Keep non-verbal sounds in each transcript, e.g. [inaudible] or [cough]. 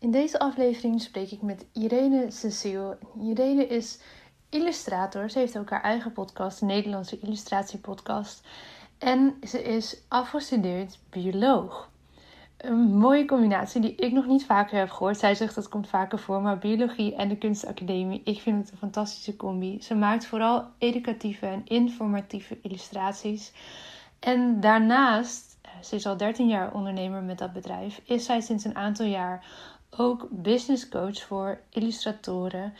In deze aflevering spreek ik met Irene Cecile. Irene is illustrator. Ze heeft ook haar eigen podcast, de Nederlandse Illustratiepodcast. En ze is afgestudeerd bioloog. Een mooie combinatie die ik nog niet vaker heb gehoord. Zij zegt dat komt vaker voor, maar biologie en de kunstacademie, ik vind het een fantastische combi. Ze maakt vooral educatieve en informatieve illustraties. En daarnaast, eh, ze is al 13 jaar ondernemer met dat bedrijf, is zij sinds een aantal jaar ook business coach voor illustratoren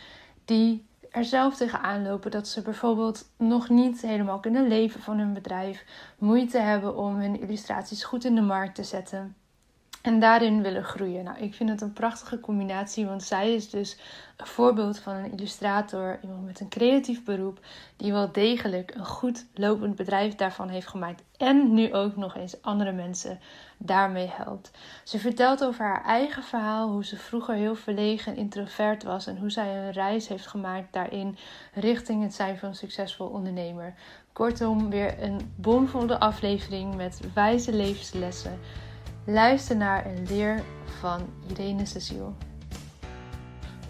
die er zelf tegenaan lopen dat ze bijvoorbeeld nog niet helemaal kunnen leven van hun bedrijf, moeite hebben om hun illustraties goed in de markt te zetten en daarin willen groeien. Nou, ik vind het een prachtige combinatie, want zij is dus een voorbeeld van een illustrator, iemand met een creatief beroep, die wel degelijk een goed lopend bedrijf daarvan heeft gemaakt en nu ook nog eens andere mensen daarmee helpt. Ze vertelt over haar eigen verhaal, hoe ze vroeger heel verlegen en introvert was en hoe zij een reis heeft gemaakt daarin richting het zijn van een succesvol ondernemer. Kortom, weer een bomvolle aflevering met wijze levenslessen Luister naar een leer van Irene Cecile.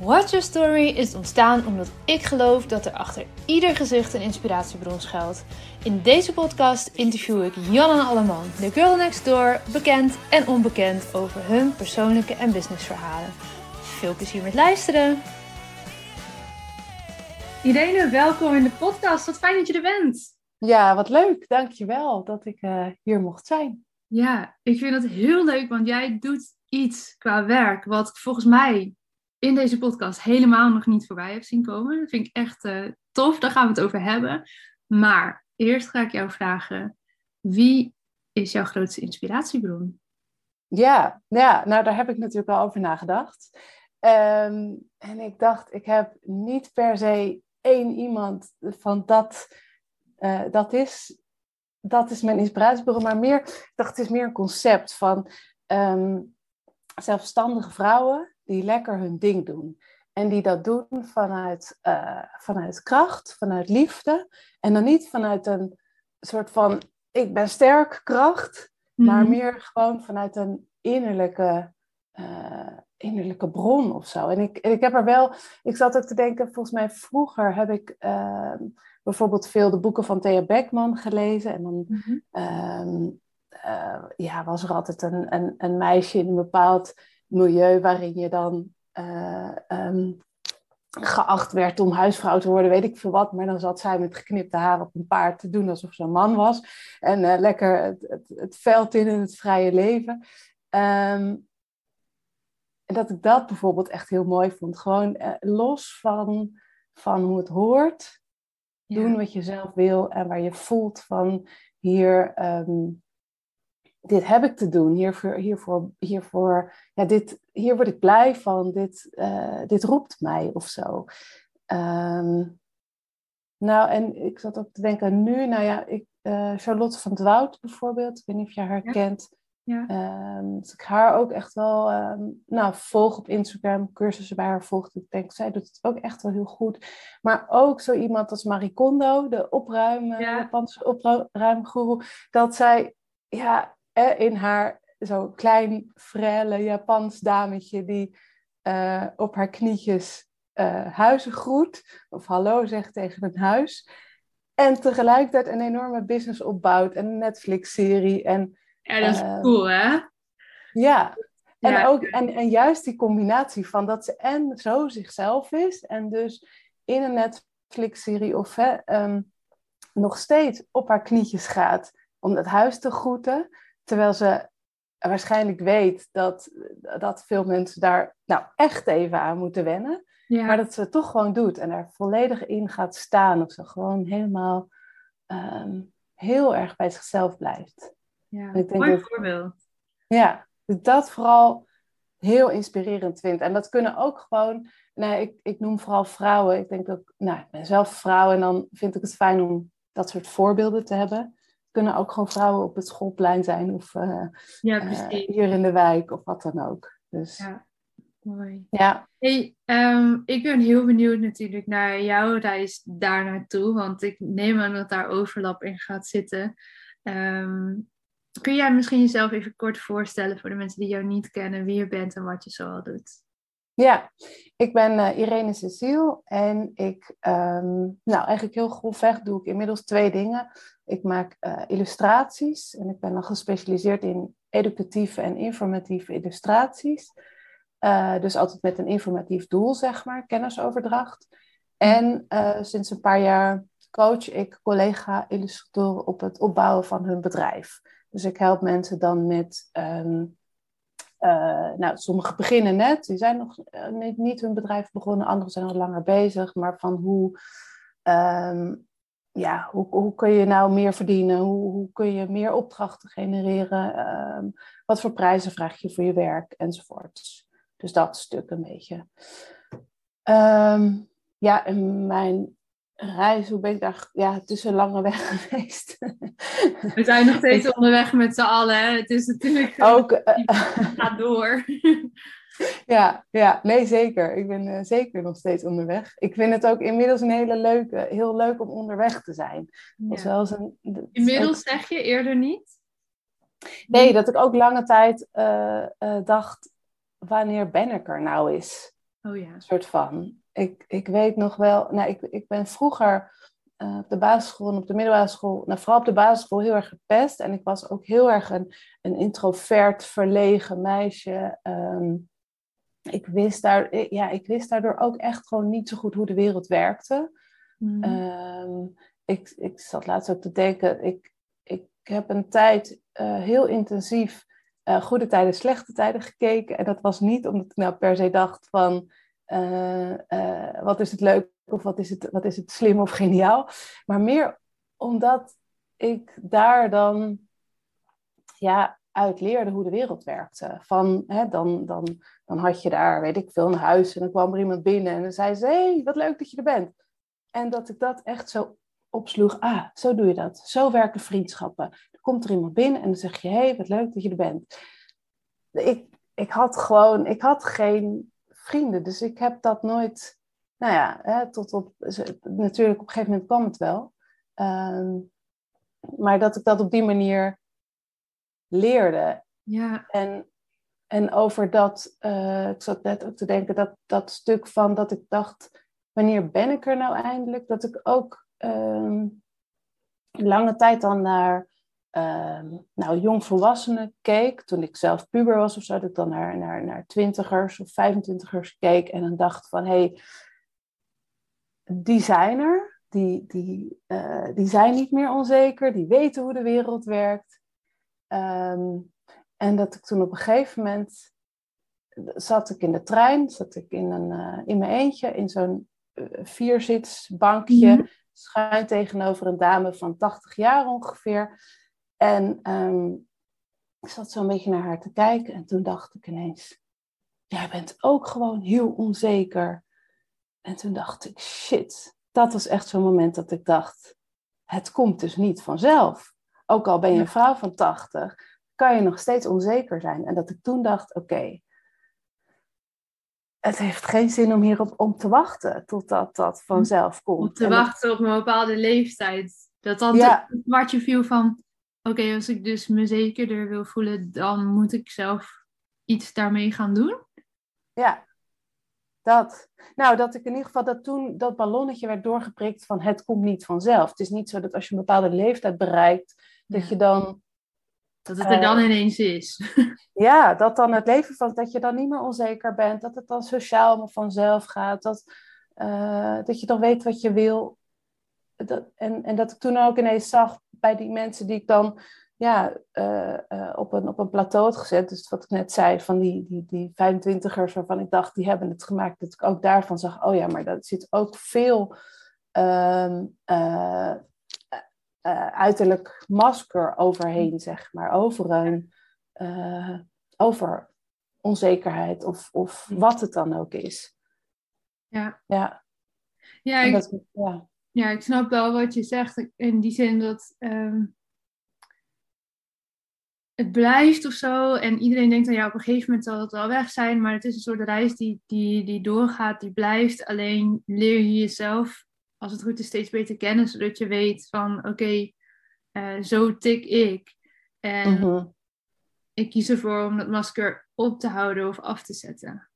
Watch Your Story is ontstaan omdat ik geloof dat er achter ieder gezicht een inspiratiebron schuilt. In deze podcast interview ik Jan en Alleman, de girl next door, bekend en onbekend over hun persoonlijke en businessverhalen. Veel plezier met luisteren! Irene, welkom in de podcast. Wat fijn dat je er bent. Ja, wat leuk. Dankjewel dat ik uh, hier mocht zijn. Ja, ik vind het heel leuk, want jij doet iets qua werk wat volgens mij in deze podcast helemaal nog niet voorbij heb zien komen. Dat vind ik echt uh, tof, daar gaan we het over hebben. Maar eerst ga ik jou vragen, wie is jouw grootste inspiratiebron? Ja, ja nou daar heb ik natuurlijk al over nagedacht. Um, en ik dacht, ik heb niet per se één iemand van dat, uh, dat is dat is mijn inspiratiebron, maar meer, ik dacht, het is meer een concept van um, zelfstandige vrouwen die lekker hun ding doen. En die dat doen vanuit, uh, vanuit kracht, vanuit liefde. En dan niet vanuit een soort van ik ben sterk kracht, maar mhm. meer gewoon vanuit een innerlijke, uh, innerlijke bron of zo. En ik, ik heb er wel, ik zat ook te denken, volgens mij vroeger heb ik. Uh, bijvoorbeeld veel de boeken van Thea Beckman gelezen. En dan mhm. ehm, eh, ja, was er altijd een, een, een, meisje in een bepaald milieu waarin je dan uh, um, geacht werd om huisvrouw te worden, weet ik veel wat. Maar dan zat zij met geknipte haar op een paard te doen alsof ze een man was. En uh, lekker het, het, het, veld in en het vrije leven. Um, en dat ik dat bijvoorbeeld echt heel mooi vond. Gewoon los van, van hoe het hoort. Doen wat je zelf wil en waar je voelt van hier, ehm, dit heb ik te doen, hiervoor, hiervoor, hiervoor ja, dit, hier word ik blij van, dit, uh, dit roept mij of zo. Um, nou, en ik zat ook te denken nu, nou ja, ik, uh, Charlotte van Dwout bijvoorbeeld, ik weet niet of je haar kent. Ja. Um, ik haar ook echt wel um, nou, volg op Instagram, cursussen bij haar volgt. Ik denk, zij doet het ook echt wel heel goed. Maar ook zo iemand als Marie Kondo, de opruim, ja. Japanse opruimgoeroe, dat zij ja, in haar zo klein, frelle Japans dametje die uh, op haar knietjes uh, huizen groet, of hallo zegt tegen een huis. En tegelijkertijd een enorme business opbouwt en een Netflix-serie en ja, dat is uh, cool, hè? Ja. En, Ook, en, en juist die combinatie van dat ze en zo zichzelf is en dus in een Netflix-serie of hè, um, nog steeds op haar knietjes gaat om het huis te groeten, terwijl ze waarschijnlijk weet dat, dat veel mensen daar nou echt even aan moeten wennen. Ja. Maar dat ze het toch gewoon doet en er volledig in gaat staan. Of ze gewoon helemaal um, heel erg bij zichzelf blijft. Ja, ik denk mooi dat, voorbeeld. Ja, dat vooral heel inspirerend vind. En dat kunnen ook gewoon, nou, ik, ik noem vooral vrouwen. Ik denk dat, nou, ik ben zelf vrouw en dan vind ik het fijn om dat soort voorbeelden te hebben. Het kunnen ook gewoon vrouwen op het schoolplein zijn of uh, ja, uh, hier in de wijk of wat dan ook. Dus, ja, mooi. Ja. Hey, um, ik ben heel benieuwd natuurlijk naar jouw reis daar naartoe, want ik neem aan dat daar overlap in gaat zitten. Um, kun jij misschien jezelf even kort voorstellen voor de mensen die jou niet kennen, wie je bent en wat je zoal doet? Ja, ik ben uh, Irene Cecile en ik, um, nou eigenlijk heel grofweg doe ik inmiddels twee dingen. Ik maak uh, illustraties en ik ben dan gespecialiseerd in educatieve en informatieve illustraties. Uh, dus altijd met een informatief doel, zeg maar, kennisoverdracht. En sinds een paar jaar coach ik collega-illustratoren op het opbouwen van hun bedrijf. Dus ik help mensen dan met um, uh, nou, sommigen beginnen net, die zijn nog uh, niet, hun bedrijf begonnen, anderen zijn al langer bezig, maar van hoe, um, ja, hoe, hoe kun je nou meer verdienen? Hoe, hoe kun je meer opdrachten genereren? Um, wat voor prijzen vraag je voor je werk enzovoort. Dus dat stuk een beetje. ja, en mijn reis, hoe ben ik daar? Ja, het is een lange weg [laughs] geweest. We zijn nog steeds onderweg met z'n allen. Het is natuurlijk. Ook. Uh, gaat door. [laughs] ja, ja, nee, zeker. Ik ben uh, zeker nog steeds onderweg. Ik vind het ook inmiddels een hele leuke, heel leuk om onderweg te zijn. Ja. Wel een, inmiddels ook... zeg je eerder niet? Nee, dat ik ook lange tijd uh, dacht: wanneer ben ik er nou eens? Oh ja. Een soort van ik, ik weet nog wel, nou, ik, ik ben vroeger uh, op de basisschool en op de middelbare school, nou, vooral op de basisschool heel erg gepest. En ik was ook heel erg een, een introvert, verlegen meisje. Um, ik, wist daar, ja, ik wist daardoor ook echt gewoon niet zo goed hoe de wereld werkte. Mm. Um, ik, ik zat laatst ook te denken, ik, ik heb een tijd uh, heel intensief uh, goede tijden, slechte tijden gekeken. En dat was niet omdat ik nou per se dacht van uh, uh, wat is het leuk of wat is het, wat is het slim of geniaal. Maar meer omdat ik daar dan ja, uit leerde hoe de wereld werkte. Van, hè, dan, dan, dan had je daar, weet ik veel, een huis en dan kwam er iemand binnen en dan zei ze, hey, wat leuk dat je er bent. En dat ik dat echt zo opsloeg, ah, zo doe je dat. Zo werken vriendschappen. Er komt er iemand binnen en dan zeg je, hey, wat leuk dat je er bent. Ik, ik had gewoon, ik had geen vrienden. Dus ik heb dat nooit, nou ja, hè, tot op, natuurlijk op een gegeven moment kwam het wel. Um, maar dat ik dat op die manier leerde. Ja. En, en over dat, uh, ik zat net ook te denken, dat, dat stuk van dat ik dacht, wanneer ben ik er nou eindelijk? Dat ik ook um, lange tijd dan naar uh, nou, jongvolwassenen keek, toen ik zelf puber was of zo, dat ik dan naar, naar, naar twintigers of vijfentwintigers keek en dan dacht van, hé, hey, die zijn er, die, die, uh, die zijn niet meer onzeker, die weten hoe de wereld werkt. Um, en dat ik toen op een gegeven moment zat ik in de trein, zat ik in, een, uh, in mijn eentje in zo'n uh, vierzitsbankje, mm -hmm. schuin tegenover een dame van 80 jaar ongeveer. En um, ik zat zo een beetje naar haar te kijken en toen dacht ik ineens, jij bent ook gewoon heel onzeker. En toen dacht ik, shit, dat was echt zo'n moment dat ik dacht, het komt dus niet vanzelf. Ook al ben je een vrouw van 80, kan je nog steeds onzeker zijn. En dat ik toen dacht, oké, okay, het heeft geen zin om hierop om te wachten totdat dat vanzelf komt. Om te wachten op een bepaalde leeftijd. Dat dan ja. het kwartje viel van, oké, als ik dus me zekerder wil voelen, dan moet ik zelf iets daarmee gaan doen? Ja, dat. Nou, dat ik in ieder geval dat toen dat ballonnetje werd doorgeprikt van het komt niet vanzelf. Het is niet zo dat als je een bepaalde leeftijd bereikt, dat je dan... Dat het er dan uh, ineens is. [laughs] ja, dat dan het leven van, dat je dan niet meer onzeker bent, dat het dan sociaal vanzelf gaat, dat, uh, dat je dan weet wat je wil. Dat, en, en dat ik toen ook ineens zag bij die mensen die ik dan ja, uh, uh, op, een, op een plateau had gezet. Dus wat ik net zei, van die, die, die 25ers waarvan ik dacht, die hebben het gemaakt. Dat ik ook daarvan zag, oh ja, maar daar zit ook veel uh, uiterlijk masker overheen, zeg maar. Over, een, over onzekerheid of, of wat het dan ook is. Ja. Ja. Ja, ik... Dat, ja ja, ik snap wel wat je zegt. In die zin dat um, het blijft of zo. En iedereen denkt dan ja, op een gegeven moment zal het wel weg zijn. Maar het is een soort reis die, die, die doorgaat, die blijft. Alleen leer je jezelf, als het goed is, steeds beter kennen. Zodat je weet van oké, okay, uh, zo tik ik. En Mhm. ik kies ervoor om dat masker op te houden of af te zetten.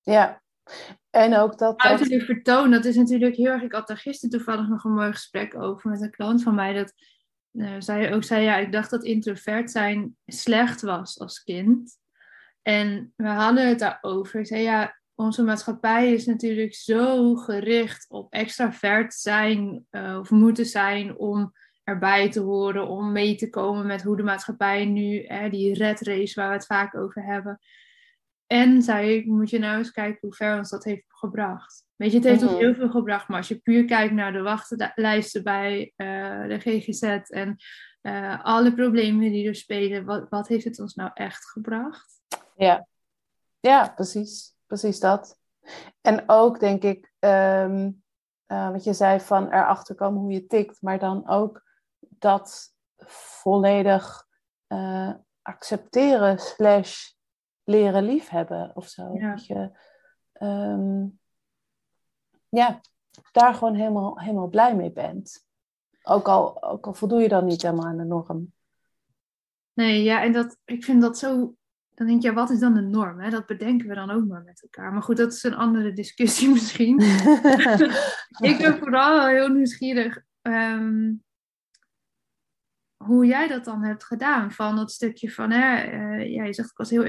Ja. En ook dat... dat... Uiterlijk vertoon, dat is natuurlijk heel erg... Ik had daar gisteren toevallig nog een mooi gesprek over met een klant van mij. Dat eh, zij ook zei, ja, ik dacht dat introvert zijn slecht was als kind. En we hadden het daarover. Ik zei, ja, onze maatschappij is natuurlijk zo gericht op extravert zijn eh, of moeten zijn om erbij te horen, om mee te komen met hoe de maatschappij nu, die red race waar we het vaak over hebben. En zei ik, moet je nou eens kijken hoe ver ons dat heeft gebracht. Weet je, het heeft ons Mhm. heel veel gebracht, maar als je puur kijkt naar de wachtlijsten bij eh, de GGZ en eh, alle problemen die er spelen, wat, wat heeft het ons nou echt gebracht? Ja, ja precies. Precies dat. En ook denk ik, ehm, eh, wat je zei van erachter komen hoe je tikt, maar dan ook dat volledig accepteren slash leren liefhebben of zo. Ja. Dat je, ehm, ja, daar gewoon helemaal, helemaal blij mee bent. Ook al, ook al voldoe je dan niet helemaal aan de norm. Nee, ja, en dat, ik vind dat zo. Dan denk je, wat is dan de norm? Hè? Dat bedenken we dan ook maar met elkaar. Maar goed, dat is een andere discussie [laughs] misschien. [laughs] ik ben vooral heel nieuwsgierig ehm, hoe jij dat dan hebt gedaan. Van dat stukje van, hè, eh, ja, je zegt ik was heel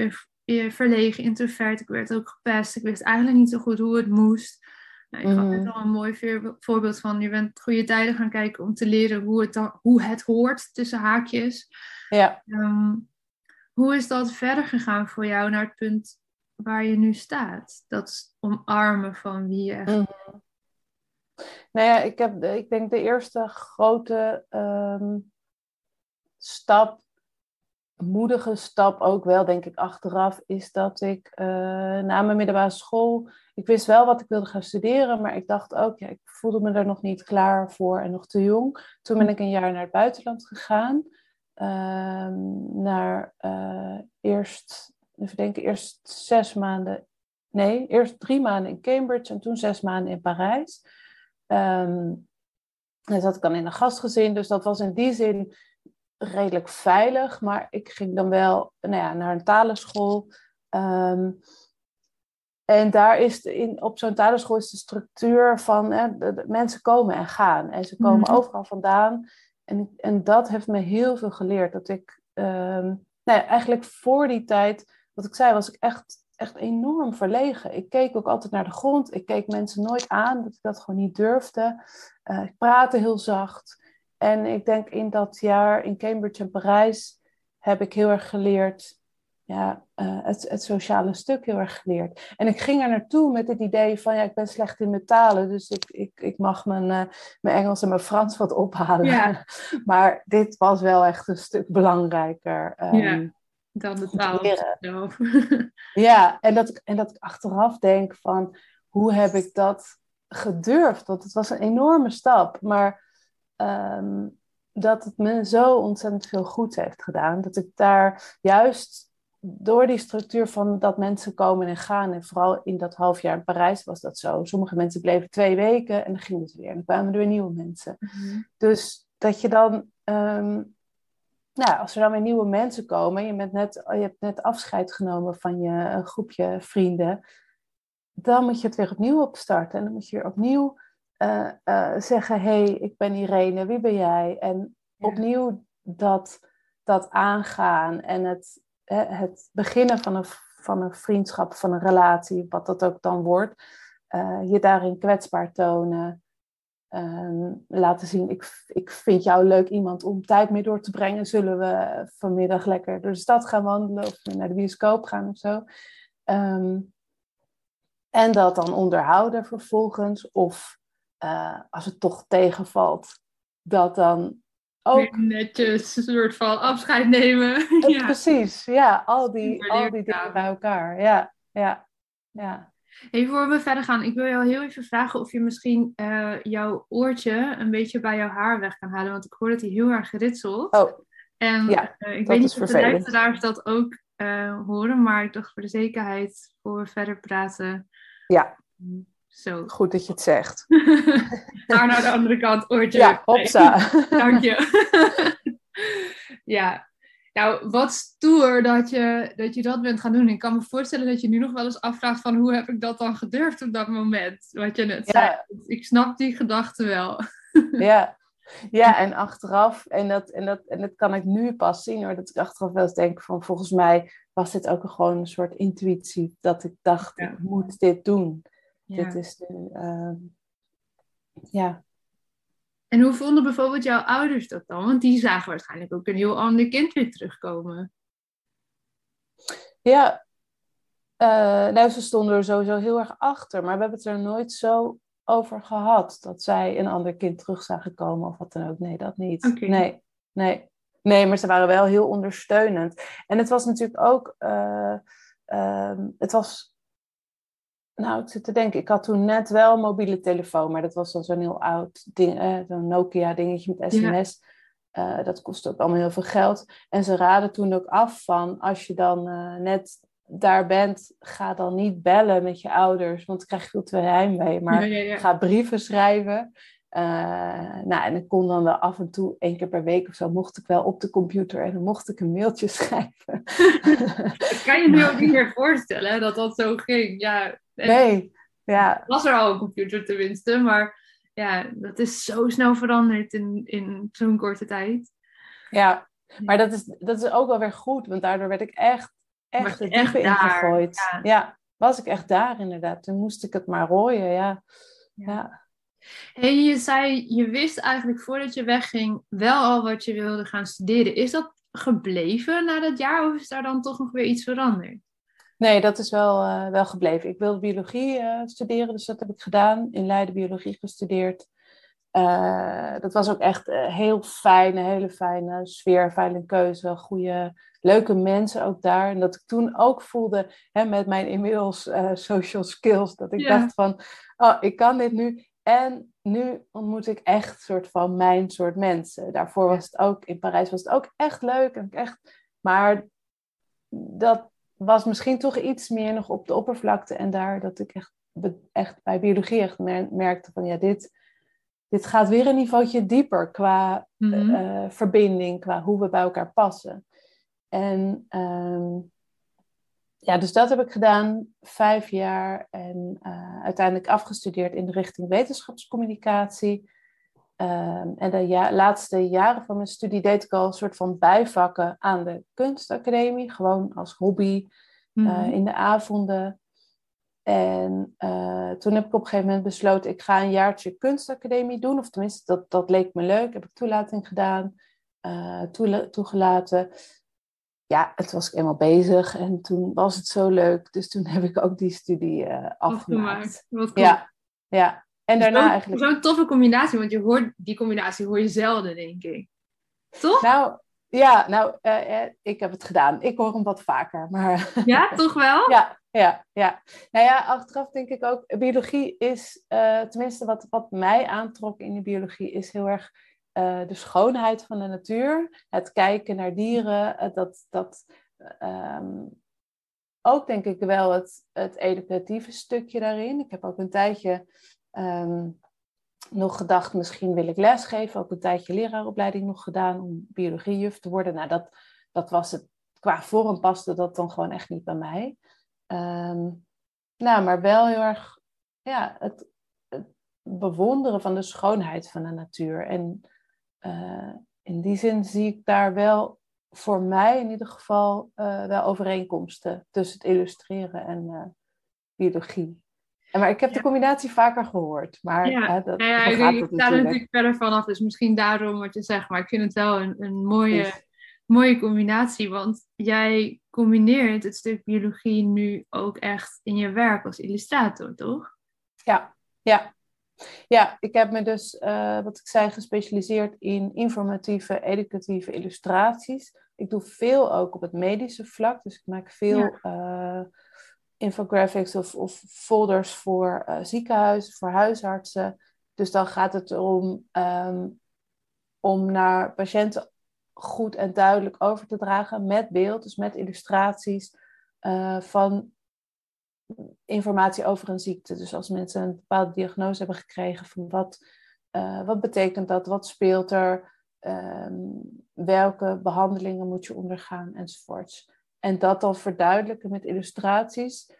verlegen, introvert. Ik werd ook gepest. Ik wist eigenlijk niet zo goed hoe het moest. Nou, ik gaf net Mhm. al een mooi voorbeeld van. Je bent goede tijden gaan kijken om te leren hoe het, dan, hoe het hoort tussen haakjes. ja. Ehm, hoe is dat verder gegaan voor jou naar het punt waar je nu staat? Dat omarmen van wie je echt Mhm. Nou ja, ik, heb, ik denk de eerste grote ehm, stap, moedige stap ook wel, denk ik, achteraf, is dat ik eh, na mijn middelbare school, ik wist wel wat ik wilde gaan studeren, maar ik dacht ook, ja, ik voelde me er nog niet klaar voor en nog te jong. Toen ben ik een jaar naar het buitenland gegaan, ehm, naar eh, eerst, even denken, eerst zes maanden, nee, eerst drie maanden in Cambridge en toen zes maanden in Parijs. Ehm en zat ik dan in een gastgezin, dus dat was in die zin redelijk veilig. Maar ik ging dan wel nou ja, naar een talenschool. Ehm, en daar is de, in, op zo'n talenschool is de structuur van hè, de, de mensen komen en gaan. En ze komen Mhm. overal vandaan. En, en dat heeft me heel veel geleerd. Dat ik ehm, nou ja, eigenlijk voor die tijd, wat ik zei, was ik echt, echt enorm verlegen. Ik keek ook altijd naar de grond. Ik keek mensen nooit aan, dat ik dat gewoon niet durfde. Eh, ik praatte heel zacht. En ik denk in dat jaar in Cambridge en Parijs heb ik heel erg geleerd, ja, eh, het, het sociale stuk heel erg geleerd. En ik ging er naartoe met het idee van, ja, ik ben slecht in mijn talen, dus ik, ik, ik mag mijn, eh, mijn Engels en mijn Frans wat ophalen. Ja. [laughs] maar dit was wel echt een stuk belangrijker. ehm, Ja. dan de taal zelf. [laughs] ja, en dat, en dat ik achteraf denk van, hoe heb ik dat gedurfd? Want het was een enorme stap, maar ehm, dat het me zo ontzettend veel goed heeft gedaan. Dat ik daar juist door die structuur van dat mensen komen en gaan, en vooral in dat half jaar in Parijs was dat zo. Sommige mensen bleven twee weken en dan gingen ze weer. En dan kwamen er weer nieuwe mensen. Dus dat je dan, ehm, nou, als er dan weer nieuwe mensen komen, je, bent net, je hebt net afscheid genomen van je een groepje vrienden, dan moet je het weer opnieuw opstarten. En dan moet je weer opnieuw eh, eh, zeggen, hey, ik ben Irene, wie ben jij? En Ja. opnieuw dat, dat aangaan en het, hè, het beginnen van een, van een vriendschap, van een relatie, wat dat ook dan wordt, eh, je daarin kwetsbaar tonen. Ehm, laten zien, ik, ik vind jou leuk iemand om tijd mee door te brengen. Zullen we vanmiddag lekker door de stad gaan wandelen of naar de bioscoop gaan of zo? Ehm, en dat dan onderhouden vervolgens. Of eh, als het toch tegenvalt, dat dan ook. Netjes een soort van afscheid nemen. [laughs] Eh, ja. Precies, ja, al die, al die dingen bij elkaar. Ja, ja, ja. Hey, voor we verder gaan, ik wil jou heel even vragen of je misschien eh, jouw oortje een beetje bij jouw haar weg kan halen. Want ik hoor dat hij heel erg ritselt. Oh, en ja, ik dat weet niet of de luisteraars dat ook horen, maar ik dacht voor de zekerheid, voor we verder praten. ja, Zo. goed dat je het zegt. [laughs] Haar naar de andere kant, oortje. Ja, hopsa. [laughs] Dank je. [laughs] ja. Nou, wat stoer dat je, dat je dat bent gaan doen. Ik kan me voorstellen dat je nu nog wel eens afvraagt van hoe heb ik dat dan gedurfd op dat moment, wat je net zei. Ik snap die gedachte wel. Ja, ja, en achteraf, en dat, en, dat, en dat kan ik nu pas zien hoor, dat ik achteraf wel eens denk van volgens mij was dit ook gewoon een soort intuïtie, dat ik dacht, ik moet dit doen. Dit is nu, ehm, ja. En hoe vonden bijvoorbeeld jouw ouders dat dan? Want die zagen waarschijnlijk ook een heel ander kind weer terugkomen. Ja, uh, nou ze stonden er sowieso heel erg achter, maar we hebben het er nooit zo over gehad. Dat zij een ander kind terug zagen komen of wat dan ook. Nee, dat niet. Nee, nee. Nee, maar ze waren wel heel ondersteunend. En het was natuurlijk ook... Uh, het was... Nou, ik zit te denken, ik had toen net wel een mobiele telefoon, maar dat was dan zo'n heel oud ding, eh, zo'n Nokia dingetje met sms. Ja. Uh, dat kostte ook allemaal heel veel geld. En ze raden toen ook af van als je dan uh, net daar bent, ga dan niet bellen met je ouders, want dan krijg je veel te heimwee. Maar ga brieven schrijven. Uh, nou, en ik kon dan wel af en toe, één keer per week of zo, mocht ik wel op de computer en dan mocht ik een mailtje [laughs] schrijven. [laughs] ik kan je nu [laughs] ook niet meer voorstellen dat dat zo ging. Ja, nee, ja. Was er al een computer tenminste, maar ja, dat is zo snel veranderd in, in zo'n korte tijd. Ja, maar dat is, dat is ook wel weer goed, want daardoor werd ik echt echt het diepe ingegooid. Ja. ja. was ik echt daar inderdaad. Toen moest ik het maar rooien, ja. ja. En je zei, je wist eigenlijk voordat je wegging wel al wat je wilde gaan studeren. Is dat gebleven na dat jaar of is daar dan toch nog weer iets veranderd? Nee, dat is wel, uh, wel gebleven. Ik wilde biologie uh, studeren, dus dat heb ik gedaan. In Leiden biologie gestudeerd. Uh, dat was ook echt heel fijn, een hele fijne sfeer, fijne keuze, goede leuke mensen ook daar. En dat ik toen ook voelde hè, met mijn inmiddels social skills, dat ik dacht van, oh, ik kan dit nu. En nu ontmoet ik echt soort van mijn soort mensen. Daarvoor was het ook, in Parijs was het ook echt leuk. En echt, maar dat was misschien toch iets meer nog op de oppervlakte. En daar dat ik echt, echt bij biologie echt merkte van, ja, dit, dit gaat weer een niveautje dieper qua mm verbinding, qua hoe we bij elkaar passen. En um, ja, dus dat heb ik gedaan, vijf jaar. En uh, uiteindelijk afgestudeerd in de richting wetenschapscommunicatie. Um, en de ja laatste jaren van mijn studie deed ik al een soort van bijvakken aan de kunstacademie. Gewoon als hobby mm -hmm. uh, in de avonden. En uh, toen heb ik op een gegeven moment besloten, ik ga een jaartje kunstacademie doen. Of tenminste, dat, dat leek me leuk. Heb ik toelating gedaan, toegelaten ja, het was ik eenmaal bezig en toen was het zo leuk. Dus toen heb ik ook die studie afgemaakt. Wat cool. Ja, ja. En daarna zo, eigenlijk... Zo'n toffe combinatie, want je hoort, die combinatie hoor je zelden, denk ik. Toch? Nou, ja, nou, uh, ik heb het gedaan. Ik hoor hem wat vaker, maar... [laughs] Ja, toch wel? ja, ja, ja. Nou ja, achteraf denk ik ook, biologie is, uh, tenminste wat, wat mij aantrok in de biologie, is heel erg uh, de schoonheid van de natuur, het kijken naar dieren, dat, dat um, ook denk ik wel het, het educatieve stukje daarin. Ik heb ook een tijdje um, nog gedacht, misschien wil ik lesgeven, ook een tijdje leraaropleiding nog gedaan om biologiejuf te worden. Nou, dat, dat was het, qua vorm paste dat dan gewoon echt niet bij mij. Um, nou, maar wel heel erg, ja, het, bewonderen van de schoonheid van de natuur. En uh, in die zin zie ik daar wel voor mij in ieder geval uh, wel overeenkomsten tussen het illustreren en uh, biologie. Maar ik heb de combinatie vaker gehoord. Maar ja, dat, ja, ja ik, ik sta er natuurlijk verder vanaf, dus misschien daarom wat je zegt. Maar ik vind het wel een, een mooie, mooie combinatie, want jij combineert het stuk biologie nu ook echt in je werk als illustrator, toch? Ja, ja. Ja, ik heb me dus, uh, wat ik zei, gespecialiseerd in informatieve, educatieve illustraties. Ik doe veel ook op het medische vlak, dus ik maak veel ja. uh, infographics of, of, folders voor uh, ziekenhuizen, voor huisartsen. Dus dan gaat het om, um, om naar patiënten goed en duidelijk over te dragen met beeld, dus met illustraties van informatie over een ziekte. Dus als mensen een bepaalde diagnose hebben gekregen van wat, uh, wat betekent dat, wat speelt er, ehm, welke behandelingen moet je ondergaan enzovoorts. En dat dan verduidelijken met illustraties.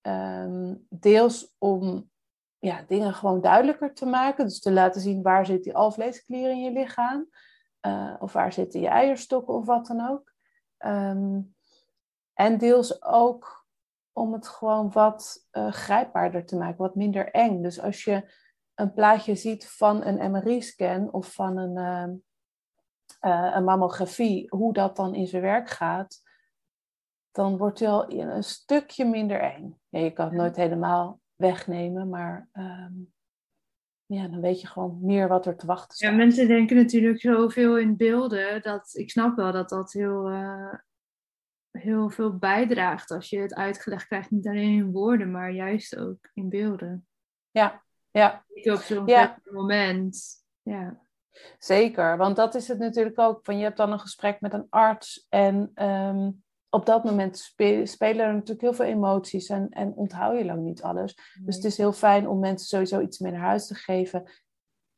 Ehm, deels om ja, dingen gewoon duidelijker te maken. Dus te laten zien waar zit die alvleesklier in je lichaam. Uh, of waar zitten je eierstokken of wat dan ook. Ehm, en deels ook om het gewoon wat uh, grijpbaarder te maken, wat minder eng. Dus als je een plaatje ziet van een MRI-scan of van een, uh, een mammografie, hoe dat dan in zijn werk gaat, dan wordt het wel een stukje minder eng. Ja, je kan het nooit helemaal wegnemen, maar ehm, ja, dan weet je gewoon meer wat er te wachten staat. Ja, mensen denken natuurlijk zoveel in beelden, dat ik snap wel dat dat heel, uh, heel veel bijdraagt als je het uitgelegd krijgt, niet alleen in woorden, maar juist ook in beelden. Ja, ja. Op zo'n ja. moment, ja. Zeker, want dat is het natuurlijk ook. Van je hebt dan een gesprek met een arts en um, op dat moment spelen er natuurlijk heel veel emoties en, en onthoud je lang niet alles. Dus het is heel fijn om mensen sowieso iets mee naar huis te geven.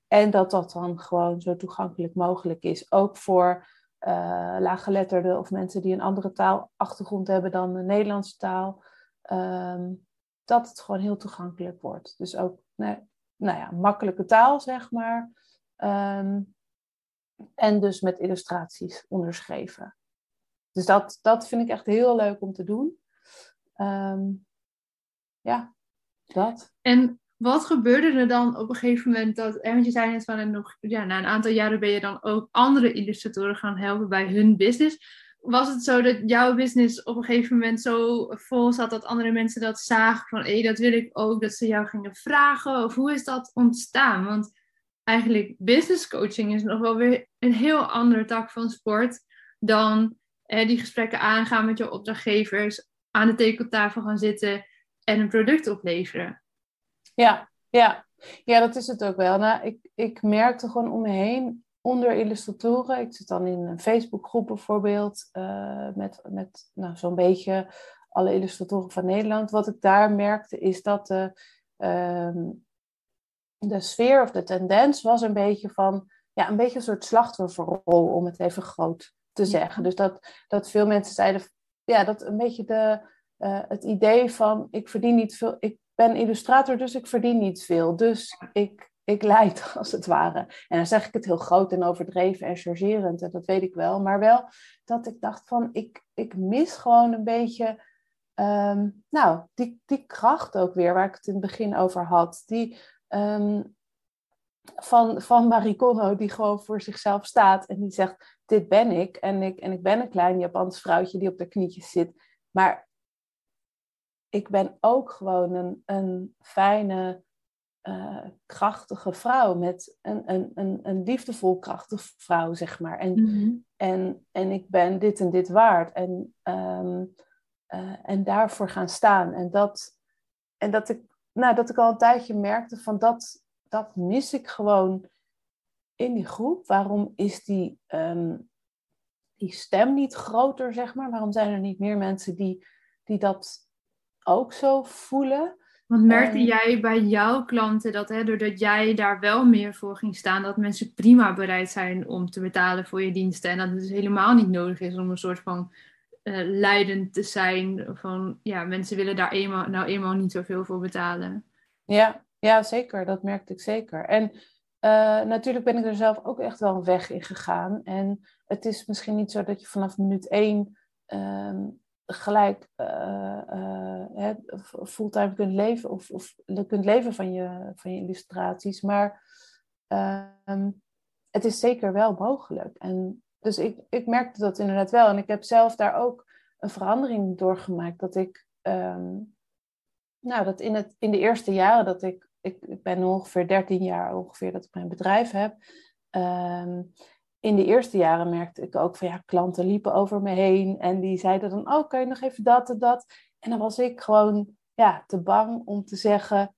En dat dat dan gewoon zo toegankelijk mogelijk is. Ook voor uh, laaggeletterden of mensen die een andere taalachtergrond hebben dan de Nederlandse taal. Ehm, dat het gewoon heel toegankelijk wordt. Dus ook, nou, nou ja, makkelijke taal, zeg maar. Ehm, en dus met illustraties onderschreven. Dus dat, dat vind ik echt heel leuk om te doen. Ehm, ja, dat. En wat gebeurde er dan op een gegeven moment dat, want je zei net van en nog, ja, na een aantal jaren ben je dan ook andere illustratoren gaan helpen bij hun business. Was het zo dat jouw business op een gegeven moment zo vol zat dat andere mensen dat zagen van hé, dat wil ik ook, dat ze jou gingen vragen? Of hoe is dat ontstaan? Want eigenlijk business coaching is nog wel weer een heel andere tak van sport dan eh, die gesprekken aangaan met je opdrachtgevers, aan de tekentafel gaan zitten en een product opleveren. Ja, ja. ja dat is het ook wel. Nou, ik, ik merkte gewoon om me heen onder illustratoren. Ik zit dan in een Facebookgroep bijvoorbeeld uh, met, met nou, zo'n beetje alle illustratoren van Nederland. Wat ik daar merkte is dat de, ehm, de sfeer of de tendens was een beetje van ja, een beetje een soort slachtofferrol, om het even groot te zeggen. Dus dat, dat veel mensen zeiden, ja, dat een beetje de, uh, het idee van ik verdien niet veel, ik ben illustrator, dus ik verdien niet veel. Dus ik, ik leid [laughs] als het ware. En dan zeg ik het heel groot en overdreven en chargerend, en dat weet ik wel. Maar wel dat ik dacht van, ik, ik mis gewoon een beetje, um, nou, die, die kracht ook weer, waar ik het in het begin over had. Die, um, van, van Maricono, die gewoon voor zichzelf staat en die zegt: Dit ben ik. En ik, en ik ben een klein Japans vrouwtje die op de knietjes zit. Maar ik ben ook gewoon een, een fijne, uh, krachtige vrouw. Met een, een, een, een liefdevol, krachtige vrouw, zeg maar. En, mm-hmm. en, en ik ben dit en dit waard. En, um, uh, en daarvoor gaan staan. En dat, en dat ik, nou, dat ik al een tijdje merkte van dat dat mis ik gewoon in die groep. Waarom is die, um, die stem niet groter, zeg maar? Waarom zijn er niet meer mensen die, die dat ook zo voelen? Want merkte jij bij jouw klanten dat, hè, doordat jij daar wel meer voor ging staan, dat mensen prima bereid zijn om te betalen voor je diensten en dat het dus helemaal niet nodig is om een soort van uh, leidend te zijn van, ja, mensen willen daar eenmaal, nou eenmaal niet zoveel voor betalen? Ja, ja, zeker. Dat merkte ik zeker. En uh, natuurlijk ben ik er zelf ook echt wel een weg in gegaan. En het is misschien niet zo dat je vanaf minuut één um, gelijk uh, uh, fulltime kunt leven of, of kunt leven van je, van je illustraties. Maar um, het is zeker wel mogelijk. En dus ik, ik merkte dat inderdaad wel. En ik heb zelf daar ook een verandering doorgemaakt. Dat ik um, nou, dat in, het, in de eerste jaren dat ik, ik, ik ben ongeveer 13 jaar ongeveer dat ik mijn bedrijf heb. Um, in de eerste jaren merkte ik ook van ja, klanten liepen over me heen en die zeiden dan, oh, kan je nog even dat en dat? En dan was ik gewoon ja, te bang om te zeggen,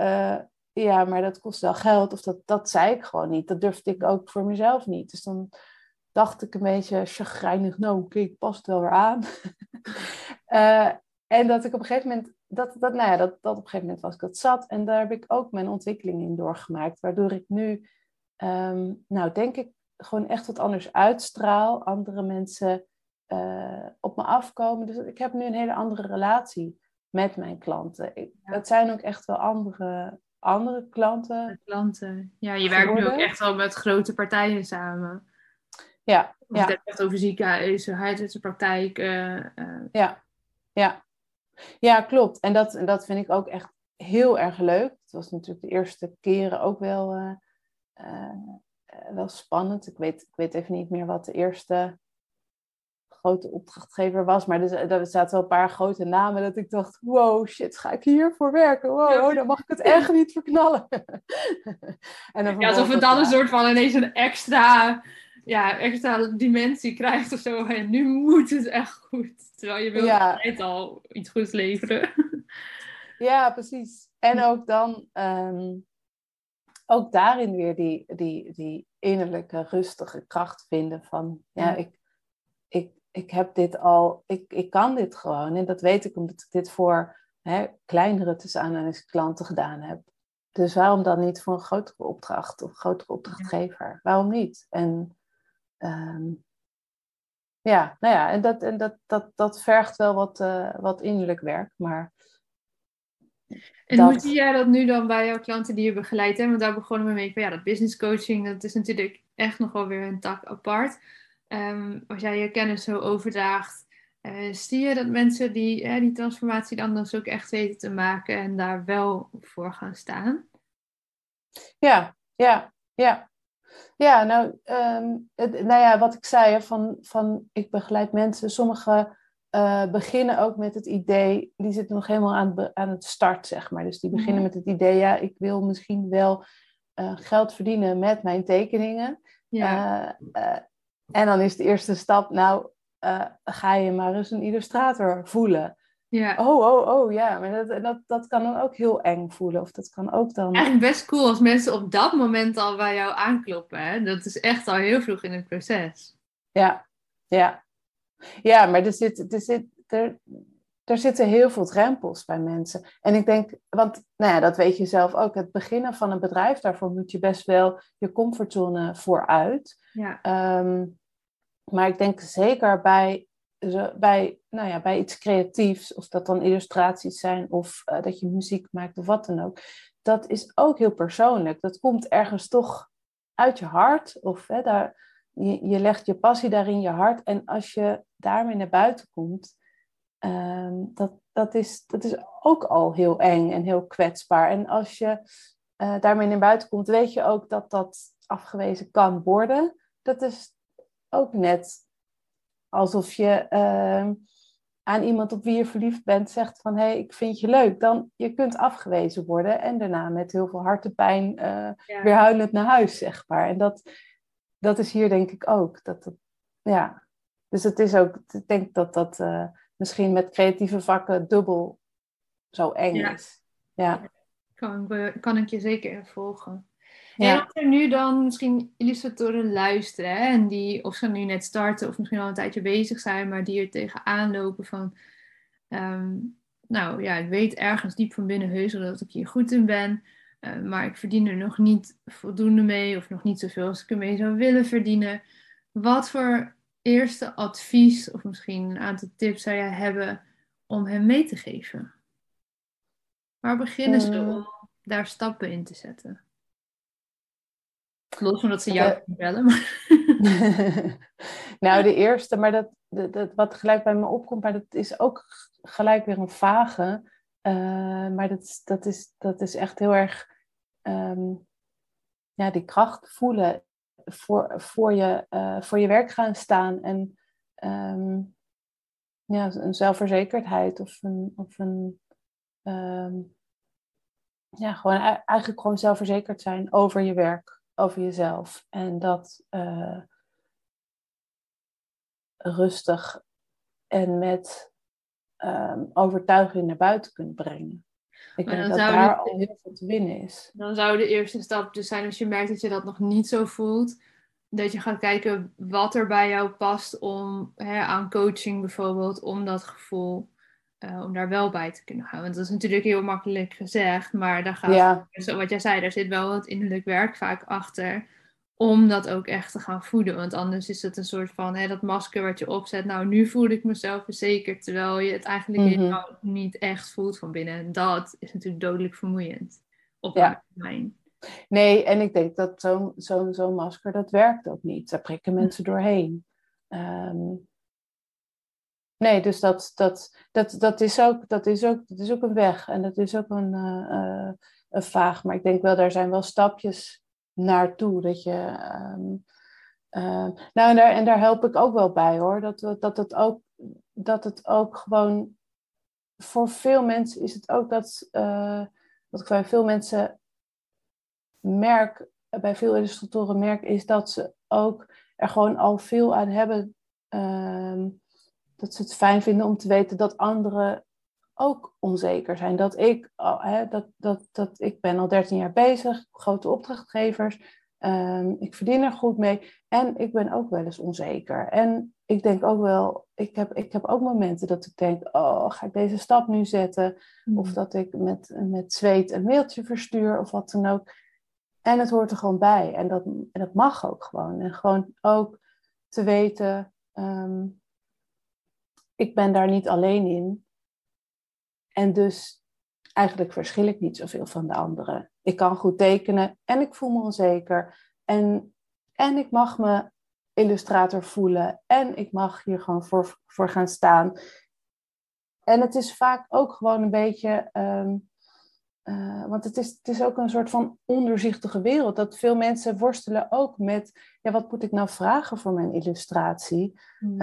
uh, ja, maar dat kost wel geld. Of dat, dat zei ik gewoon niet. Dat durfde ik ook voor mezelf niet. Dus dan dacht ik een beetje chagrijnig, nou, kijk, past wel weer aan. uh, [laughs] en dat ik op een gegeven moment, dat, dat, nou ja, dat, dat op een gegeven moment was ik dat zat. En daar heb ik ook mijn ontwikkeling in doorgemaakt. Waardoor ik nu, um, nou denk ik, gewoon echt wat anders uitstraal. Andere mensen eh, op me afkomen. Dus ik heb nu een hele andere relatie met mijn klanten. Ik, Het zijn ook echt wel andere, andere klanten. klanten. Ja, je werkt nu ook echt wel met grote partijen samen. Ja. ja. Het hebt echt over ziekenhuizen, huisartsenpraktijk. Uh, Ja, ja. Ja, klopt. En dat, dat vind ik ook echt heel erg leuk. Het was natuurlijk de eerste keren ook wel, uh, wel spannend. Ik weet, ik weet even niet meer wat de eerste grote opdrachtgever was. Maar er, er zaten wel een paar grote namen dat ik dacht, wow, shit, ga ik hiervoor werken? Wow, dan mag ik het echt niet verknallen. [laughs] en dan ja, alsof het dan een soort van ineens een extra, ja, extra dimensie krijgt of zo. En nu moet het echt goed. Terwijl je wil ja. altijd al iets goeds leveren. [laughs] ja, precies. En ook dan... Ehm, ook daarin weer die, die, die innerlijke rustige kracht vinden van ja, ik, ik, ik heb dit al, ik, ik kan dit gewoon. En dat weet ik omdat ik dit voor hè, kleinere tussen klanten gedaan heb. Dus waarom dan niet voor een grotere opdracht of grotere opdrachtgever? Waarom niet? En ehm, ja, nou ja, en dat, en dat, dat, dat vergt wel wat, uh, wat innerlijk werk. Maar en hoe zie jij dat nu dan bij jouw klanten die je begeleidt? Hè? Want daar begonnen we mee van ja, dat business coaching, dat is natuurlijk echt nog wel weer een tak apart. Ehm, als jij je kennis zo overdraagt, uh, zie je dat mensen die die transformatie dan dus ook echt weten te maken en daar wel voor gaan staan? Ja, ja, ja. Ja, nou, ehm, het, nou ja, wat ik zei, van, van ik begeleid mensen, sommigen uh, beginnen ook met het idee, die zitten nog helemaal aan, aan het start, zeg maar. Dus die beginnen mhm. met het idee, ja, ik wil misschien wel uh, geld verdienen met mijn tekeningen. Ja. En dan is de eerste stap, nou, ga je maar eens een illustrator voelen. Ja. Oh, oh, oh, ja. Maar dat, dat, dat kan dan ook heel eng voelen. Of dat kan ook dan... Eigenlijk best cool als mensen op dat moment al bij jou aankloppen. Hè? Dat is echt al heel vroeg in het proces. Ja, ja. Ja, maar er, zit, er, zit, er, er zitten heel veel drempels bij mensen. En ik denk, want nou ja, dat weet je zelf ook. Het beginnen van een bedrijf, daarvoor moet je best wel je comfortzone vooruit. Ja. Ehm, maar ik denk zeker bij, bij, nou ja, bij iets creatiefs, of dat dan illustraties zijn of uh, dat je muziek maakt of wat dan ook, dat is ook heel persoonlijk. Dat komt ergens toch uit je hart, of hè, daar, je, je legt je passie daarin je hart. En als je daarmee naar buiten komt, um, dat, dat, is, dat is ook al heel eng en heel kwetsbaar. En als je uh, daarmee naar buiten komt, weet je ook dat dat afgewezen kan worden. Dat is ook net alsof je ehm, aan iemand op wie je verliefd bent zegt van hé, hey, ik vind je leuk. Dan je kunt afgewezen worden en daarna met heel veel hartepijn uh, weer huilend naar huis, zeg maar. En dat, dat is hier denk ik ook. Dat, dat, ja. Dus het is ook, ik denk dat dat uh, misschien met creatieve vakken dubbel zo eng is. Ja. Kan, kan ik je zeker volgen. Ja. En als er nu dan misschien illustratoren luisteren, hè, en die, of ze nu net starten of misschien al een tijdje bezig zijn, maar die er tegenaan lopen van, ehm, nou ja, ik weet ergens diep van binnen heus dat ik hier goed in ben, uh, maar ik verdien er nog niet voldoende mee of nog niet zoveel als ik ermee zou willen verdienen. Wat voor eerste advies of misschien een aantal tips zou jij hebben om hem mee te geven? Waar beginnen ze eh. om daar stappen in te zetten? Los van dat ze jou bellen. Maar... [laughs] nou, de eerste, maar dat, dat, wat gelijk bij me opkomt, maar dat is ook gelijk weer een vage. Uh, maar dat, dat, is, dat is echt heel erg um, ja, die kracht voelen voor, voor, je, uh, voor je werk gaan staan. En um, ja, een zelfverzekerdheid of een. Of een um, ja, gewoon eigenlijk gewoon zelfverzekerd zijn over je werk over jezelf. En dat uh, rustig en met um, overtuiging naar buiten kunnen brengen. Ik denk dat daar al heel veel te winnen is. Dan zou de eerste stap dus zijn als je merkt dat je dat nog niet zo voelt. Dat je gaat kijken wat er bij jou past om hè, aan coaching bijvoorbeeld, om dat gevoel uh, om daar wel bij te kunnen gaan. Want dat is natuurlijk heel makkelijk gezegd, maar daar gaat, ja. wat jij zei, daar zit wel wat innerlijk werk vaak achter om dat ook echt te gaan voeden. Want anders is het een soort van hè, dat masker wat je opzet. Nou, nu voel ik mezelf verzekerd. Terwijl je het eigenlijk mm niet echt voelt van binnen. En dat is natuurlijk dodelijk vermoeiend. Op ja. termijn. Nee, en ik denk dat zo'n zo'n zo'n masker, dat werkt ook niet. Daar prikken mensen doorheen. Ehm, nee, dus dat, dat, dat, dat, is ook, dat, is ook, dat is ook een weg. En dat is ook een, uh, een vaag. Maar ik denk wel, daar zijn wel stapjes naartoe. Dat je. Ehm, ehm, nou, en daar, en daar help ik ook wel bij hoor. Dat, dat, het ook, dat het ook gewoon. Voor veel mensen is het ook dat. Uh, wat ik bij veel mensen merk, bij veel illustratoren merk, is dat ze ook er gewoon al veel aan hebben. Ehm, dat ze het fijn vinden om te weten dat anderen ook onzeker zijn. Dat ik, hè, dat, dat, dat, ik ben al 13 jaar bezig, grote opdrachtgevers. Um, ik verdien er goed mee. En ik ben ook wel eens onzeker. En ik denk ook wel, ik heb, ik heb ook momenten dat ik denk, oh, ga ik deze stap nu zetten? Hmm. Of dat ik met, met zweet een mailtje verstuur of wat dan ook. En het hoort er gewoon bij. En dat, en dat mag ook gewoon. En gewoon ook te weten, ehm, ik ben daar niet alleen in. En dus eigenlijk verschil ik niet zoveel van de anderen. Ik kan goed tekenen en ik voel me onzeker. En, en ik mag me illustrator voelen. En ik mag hier gewoon voor, voor gaan staan. En het is vaak ook gewoon een beetje. Ehm, eh, want het is, het is ook een soort van onderzichtige wereld. Dat veel mensen worstelen ook met: ja, wat moet ik nou vragen voor mijn illustratie? Mm.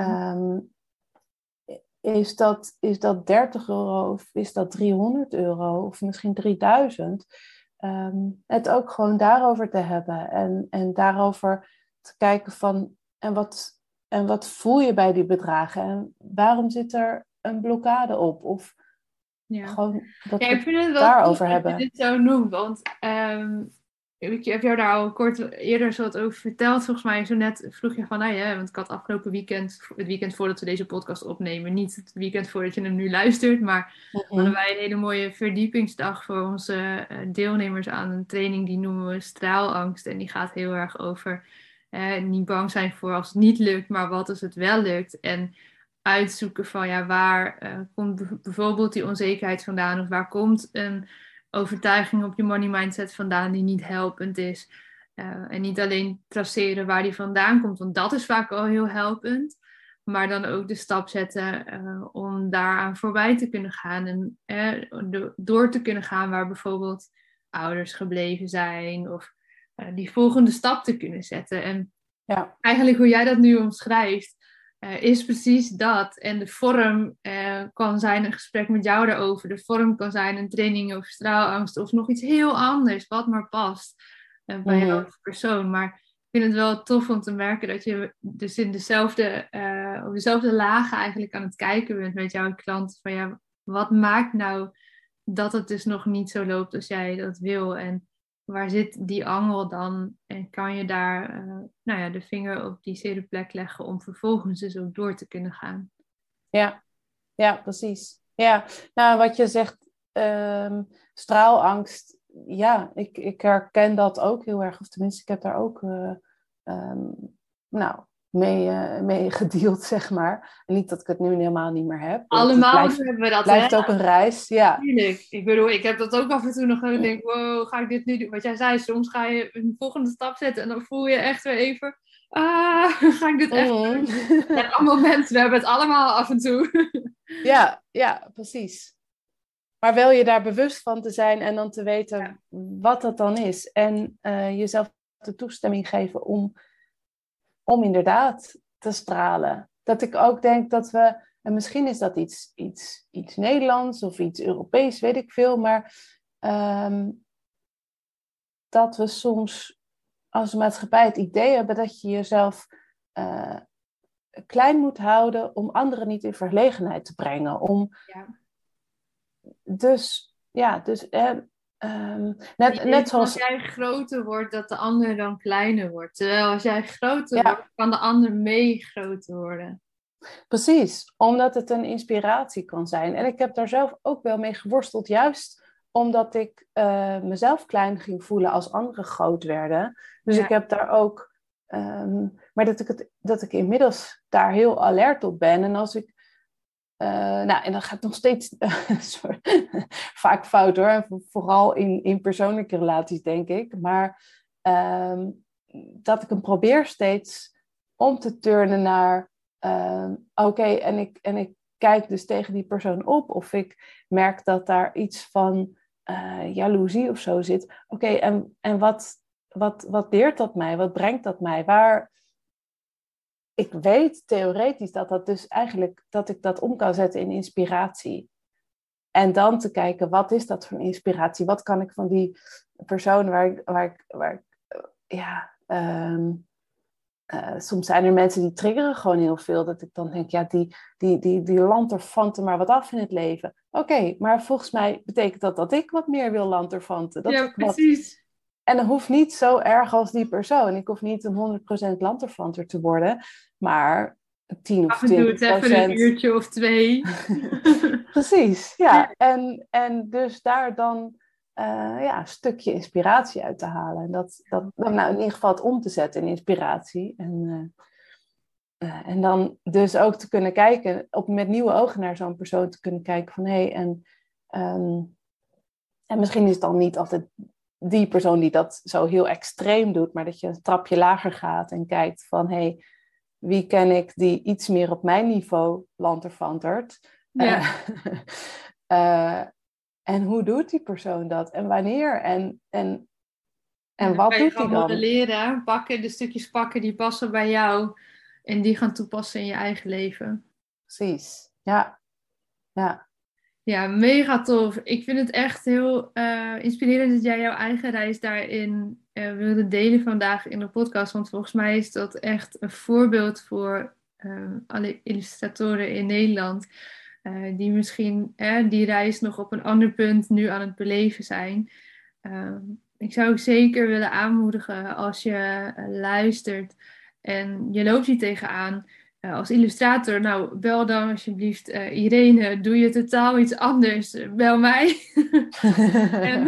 Is dat, is dat 30 euro of is dat 300 euro of misschien 3000? Ehm, het ook gewoon daarover te hebben en, en daarover te kijken van en wat, en wat voel je bij die bedragen en waarom zit er een blokkade op? Of ja. gewoon dat ja, ik vind het daarover hebben. Dat je dit zo noemt, want um, ik heb jou daar al kort eerder zo wat over verteld. Volgens mij zo net vroeg je van, nou ja, want ik had afgelopen weekend, het weekend voordat we deze podcast opnemen, niet het weekend voordat je hem nu luistert, maar mm hadden wij een hele mooie verdiepingsdag voor onze eh, deelnemers aan een training die noemen we straalangst. En die gaat heel erg over eh, niet bang zijn voor als het niet lukt, maar wat als het wel lukt. En uitzoeken van, ja, waar uh, komt bijvoorbeeld die onzekerheid vandaan of waar komt een overtuiging op je money mindset vandaan die niet helpend is. Uh, en niet alleen traceren waar die vandaan komt, want dat is vaak al heel helpend. Maar dan ook de stap zetten uh, om daaraan voorbij te kunnen gaan. En uh, door te kunnen gaan waar bijvoorbeeld ouders gebleven zijn. Of die volgende stap te kunnen zetten. En ja. eigenlijk hoe jij dat nu omschrijft, uh, is precies dat. En de vorm uh, kan zijn een gesprek met jou daarover. De vorm kan zijn een training over straalangst of nog iets heel anders, wat maar past uh, bij mm jou als persoon. Maar ik vind het wel tof om te merken dat je dus in dezelfde, op dezelfde lagen eigenlijk aan het kijken bent met jouw klant. Van ja, wat maakt nou dat het dus nog niet zo loopt als jij dat wil? En waar zit die angel dan? En kan je daar uh, nou ja, de vinger op die zere plek leggen om vervolgens dus ook door te kunnen gaan? Ja, ja precies. Ja, nou wat je zegt, um, straalangst, ja, ik, ik herken dat ook heel erg. Of tenminste, ik heb daar ook uh, um, nou, mee, uh, mee [laughs] gedeeld, zeg maar. En niet dat ik het nu helemaal niet meer heb. Allemaal blijft, hebben we dat. blijft ook een reis, ja. Tuurlijk. Ik bedoel, ik heb dat ook af en toe nog. Ik denk, wow, ga ik dit nu doen? Wat jij zei, soms ga je een volgende stap zetten en dan voel je echt weer even... Ah, [laughs] ga ik dit echt mm. doen? Ja, allemaal mensen, we hebben het allemaal af en toe. [laughs] ja, ja, precies. Maar wel je daar bewust van te zijn en dan te weten wat dat dan is. En uh, jezelf de toestemming geven om om inderdaad te stralen. Dat ik ook denk dat we, en misschien is dat iets, iets, iets Nederlands of iets Europees, weet ik veel, maar ehm, dat we soms als maatschappij het idee hebben dat je jezelf uh, klein moet houden om anderen niet in verlegenheid te brengen. Om, ja. Dus ja, dus Um, net, net zoals... Als jij groter wordt, dat de ander dan kleiner wordt. Terwijl als jij groter wordt, kan de ander mee groter worden. Precies, omdat het een inspiratie kan zijn. En ik heb daar zelf ook wel mee geworsteld, juist omdat ik uh, mezelf klein ging voelen als anderen groot werden. Dus ik heb daar ook, um, maar dat ik, het, dat ik inmiddels daar heel alert op ben. En als ik, uh, nou, en dat gaat nog steeds [laughs] [laughs] vaak fout hoor, vooral in, in persoonlijke relaties denk ik. Maar um, dat ik hem probeer steeds om te turnen naar, uh, oké, en, ik, en ik kijk dus tegen die persoon op. Of ik merk dat daar iets van uh, jaloezie of zo zit. Oké, en, en wat, wat, wat leert dat mij? Wat brengt dat mij? Waar, ik weet theoretisch dat dat dus eigenlijk, dat ik dat om kan zetten in inspiratie. En dan te kijken, wat is dat voor inspiratie? Wat kan ik van die persoon waar ik, waar ik, waar ik ja, um, uh, soms zijn er mensen die triggeren gewoon heel veel. Dat ik dan denk, ja, die, die, die, die lanterfanten maar wat af in het leven. Oké, maar volgens mij betekent dat dat ik wat meer wil lanterfanten. Dat ja, precies. Wat... En dat hoeft niet zo erg als die persoon. Ik hoef niet een 100% lanterfanter te worden, maar 10 of 20 procent. even een uurtje of twee. [laughs] [laughs] precies, ja. En, en dus daar dan uh, ja, een stukje inspiratie uit te halen. En dat, dat nou, in ieder geval het om te zetten in inspiratie. En, uh, en dan dus ook te kunnen kijken, op, met nieuwe ogen naar zo'n persoon te kunnen kijken van hé, hey, en, um, en misschien is het dan niet altijd die persoon die dat zo heel extreem doet, maar dat je een trapje lager gaat en kijkt van hé, hey, wie ken ik die iets meer op mijn niveau lanterfantert. Ja. Uh, [laughs] En hoe doet die persoon dat? En wanneer? En, en, en wat doet hij dan? leren, pakken, de stukjes pakken die passen bij jou. En die gaan toepassen in je eigen leven. Precies, ja. Ja, ja mega tof. Ik vind het echt heel uh, inspirerend dat jij jouw eigen reis daarin uh, wilde delen vandaag in de podcast. Want volgens mij is dat echt een voorbeeld voor uh, alle illustratoren in Nederland die misschien die reis nog op een ander punt nu aan het beleven zijn. Uh, ik zou ook zeker willen aanmoedigen als je eh, luistert en je loopt hier tegenaan als illustrator. Nou, bel dan alsjeblieft Irene. Doe je totaal iets anders? Bel mij. [laughs]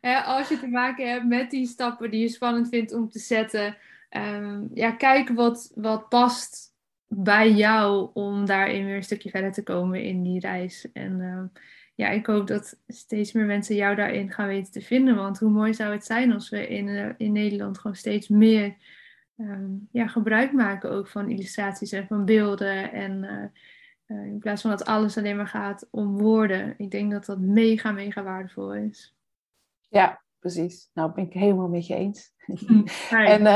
en [laughs] als je te maken hebt met die stappen die je spannend vindt om te zetten, ehm, ja, kijk wat, wat past bij jou om daarin weer een stukje verder te komen in die reis. En uh, ja, ik hoop dat steeds meer mensen jou daarin gaan weten te vinden. Want hoe mooi zou het zijn als we in, in Nederland gewoon steeds meer um, ja, gebruik maken ook van illustraties en van beelden. En uh, in plaats van dat alles alleen maar gaat om woorden. Ik denk dat dat mega, mega waardevol is. Ja, precies. Nou, ben ik helemaal met je eens. [laughs] Mm, en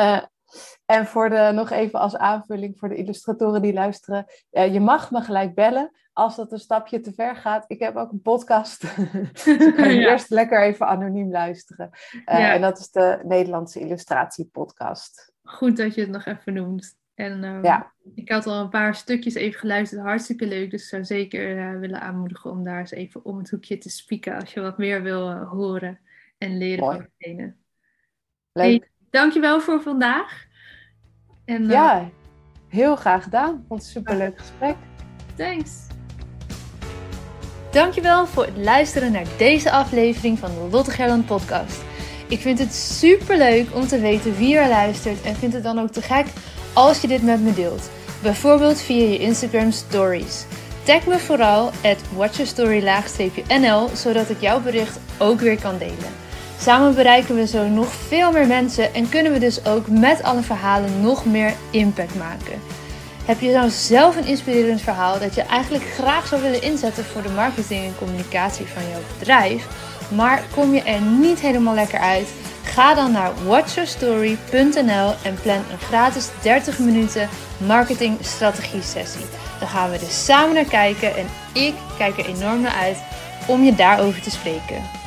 en voor de, nog even als aanvulling voor de illustratoren die luisteren. Je mag me gelijk bellen als dat een stapje te ver gaat. Ik heb ook een podcast. [laughs] dus kan [laughs] je eerst lekker even anoniem luisteren. Uh, En dat is de Nederlandse Illustratiepodcast. Goed dat je het nog even noemt. En um, ja. ik had al een paar stukjes even geluisterd. Hartstikke leuk. Dus ik zou zeker uh, willen aanmoedigen om daar eens even om het hoekje te spieken. Als je wat meer wil horen en leren Mooi. van degene. Leuk. Dankjewel voor vandaag. En, ja, uh, heel graag gedaan. Vond het een superleuk gesprek. Thanks. Dankjewel voor het luisteren naar deze aflevering van de Lotte Gerland podcast. Ik vind het superleuk om te weten wie er luistert en vind het dan ook te gek als je dit met me deelt. Bijvoorbeeld via je Instagram stories. Tag me vooral at watchyourstory-nl zodat ik jouw bericht ook weer kan delen. Samen bereiken we zo nog veel meer mensen en kunnen we dus ook met alle verhalen nog meer impact maken. Heb je nou zelf een inspirerend verhaal dat je eigenlijk graag zou willen inzetten voor de marketing en communicatie van jouw bedrijf, maar kom je er niet helemaal lekker uit? Ga dan naar watchyourstory.nl en plan een gratis 30 minuten marketing strategie sessie. Dan gaan we dus samen naar kijken en ik kijk er enorm naar uit om je daarover te spreken.